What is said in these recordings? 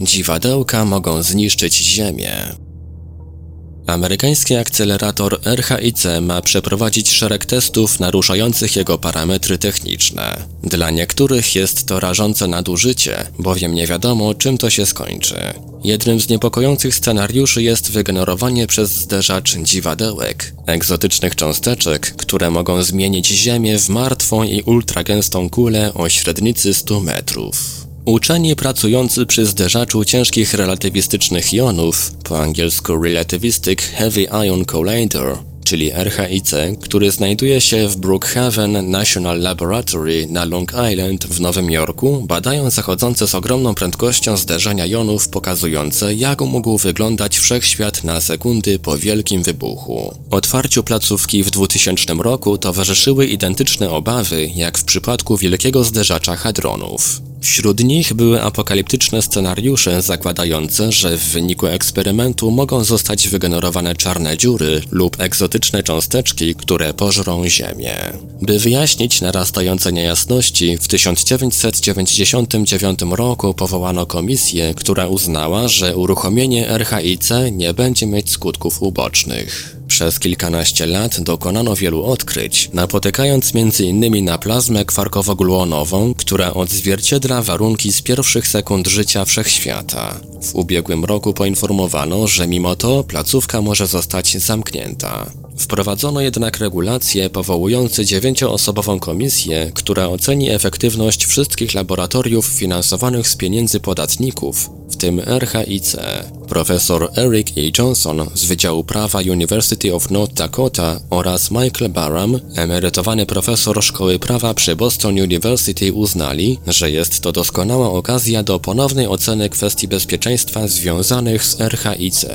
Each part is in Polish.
Dziwadełka mogą zniszczyć Ziemię. Amerykański akcelerator RHIC ma przeprowadzić szereg testów naruszających jego parametry techniczne. Dla niektórych jest to rażące nadużycie, bowiem nie wiadomo, czym to się skończy. Jednym z niepokojących scenariuszy jest wygenerowanie przez zderzacz dziwadełek, egzotycznych cząsteczek, które mogą zmienić Ziemię w martwą i ultragęstą kulę o średnicy 100 metrów. Uczeni pracujący przy zderzaczu ciężkich relatywistycznych jonów, po angielsku Relativistic Heavy Ion Collider, czyli RHIC, który znajduje się w Brookhaven National Laboratory na Long Island w Nowym Jorku, badają zachodzące z ogromną prędkością zderzenia jonów pokazujące, jak mógł wyglądać wszechświat na sekundy po wielkim wybuchu. Otwarciu placówki w 2000 roku towarzyszyły identyczne obawy, jak w przypadku wielkiego zderzacza hadronów. Wśród nich były apokaliptyczne scenariusze zakładające, że w wyniku eksperymentu mogą zostać wygenerowane czarne dziury lub egzotyczne cząsteczki, które pożrą Ziemię. By wyjaśnić narastające niejasności, w 1999 roku powołano komisję, która uznała, że uruchomienie RHIC nie będzie mieć skutków ubocznych. Przez kilkanaście lat dokonano wielu odkryć, napotykając m.in. na plazmę kwarkowo-gluonową, która odzwierciedla warunki z pierwszych sekund życia wszechświata. W ubiegłym roku poinformowano, że mimo to placówka może zostać zamknięta. Wprowadzono jednak regulacje powołujące dziewięcioosobową komisję, która oceni efektywność wszystkich laboratoriów finansowanych z pieniędzy podatników, w tym RHIC. Profesor Eric E. Johnson z Wydziału Prawa University of North Dakota oraz Michael Barham, emerytowany profesor Szkoły Prawa przy Boston University uznali, że jest to doskonała okazja do ponownej oceny kwestii bezpieczeństwa związanych z RHIC.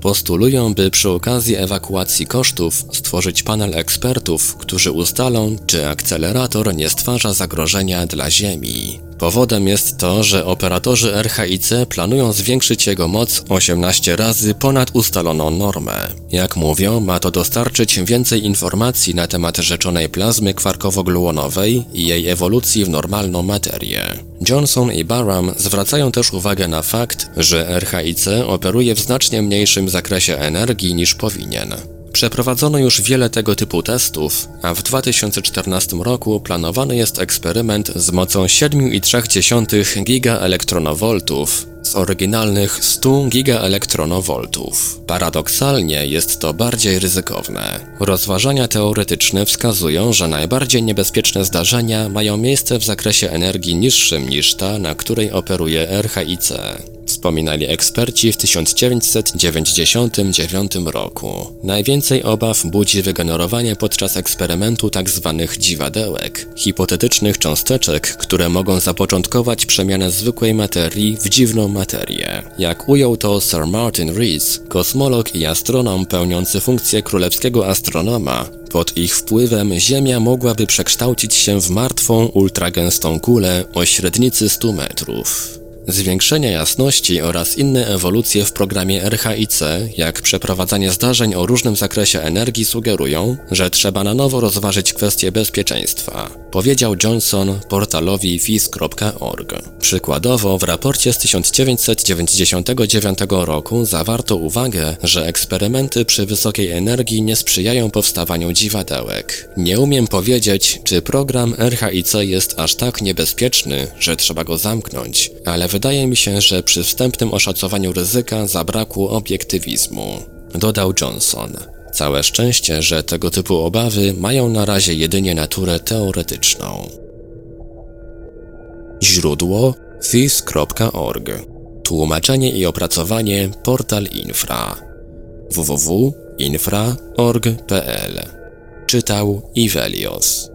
Postulują, by przy okazji ewakuacji kosztów stworzyć panel ekspertów, którzy ustalą, czy akcelerator nie stwarza zagrożenia dla Ziemi. Powodem jest to, że operatorzy RHIC planują zwiększyć jego moc 18 razy ponad ustaloną normę. Jak mówią, ma to dostarczyć więcej informacji na temat rzeczonej plazmy kwarkowo-gluonowej i jej ewolucji w normalną materię. Johnson i Barham zwracają też uwagę na fakt, że RHIC operuje w znacznie mniejszym zakresie energii niż powinien. Przeprowadzono już wiele tego typu testów, a w 2014 roku planowany jest eksperyment z mocą 7,3 gigaelektronowoltów z oryginalnych 100 gigaelektronowoltów. Paradoksalnie jest to bardziej ryzykowne. Rozważania teoretyczne wskazują, że najbardziej niebezpieczne zdarzenia mają miejsce w zakresie energii niższym niż ta, na której operuje RHIC. Wspominali eksperci w 1999 roku. Najwięcej obaw budzi wygenerowanie podczas eksperymentu tzw. Tak dziwadełek, hipotetycznych cząsteczek, które mogą zapoczątkować przemianę zwykłej materii w dziwną materię. Jak ujął to Sir Martin Rees, kosmolog i astronom pełniący funkcję królewskiego astronoma, pod ich wpływem Ziemia mogłaby przekształcić się w martwą, ultragęstą kulę o średnicy 100 metrów. Zwiększenie jasności oraz inne ewolucje w programie RHIC, jak przeprowadzanie zdarzeń o różnym zakresie energii sugerują, że trzeba na nowo rozważyć kwestie bezpieczeństwa, powiedział Johnson portalowi fis.org. Przykładowo w raporcie z 1999 roku zawarto uwagę, że eksperymenty przy wysokiej energii nie sprzyjają powstawaniu dziwadełek. Nie umiem powiedzieć, czy program RHIC jest aż tak niebezpieczny, że trzeba go zamknąć, ale Wydaje mi się, że przy wstępnym oszacowaniu ryzyka zabrakło obiektywizmu, dodał Johnson. Całe szczęście, że tego typu obawy mają na razie jedynie naturę teoretyczną. Źródło fis.org Tłumaczenie i opracowanie Portal Infra www.infra.org.pl Czytał Ivelios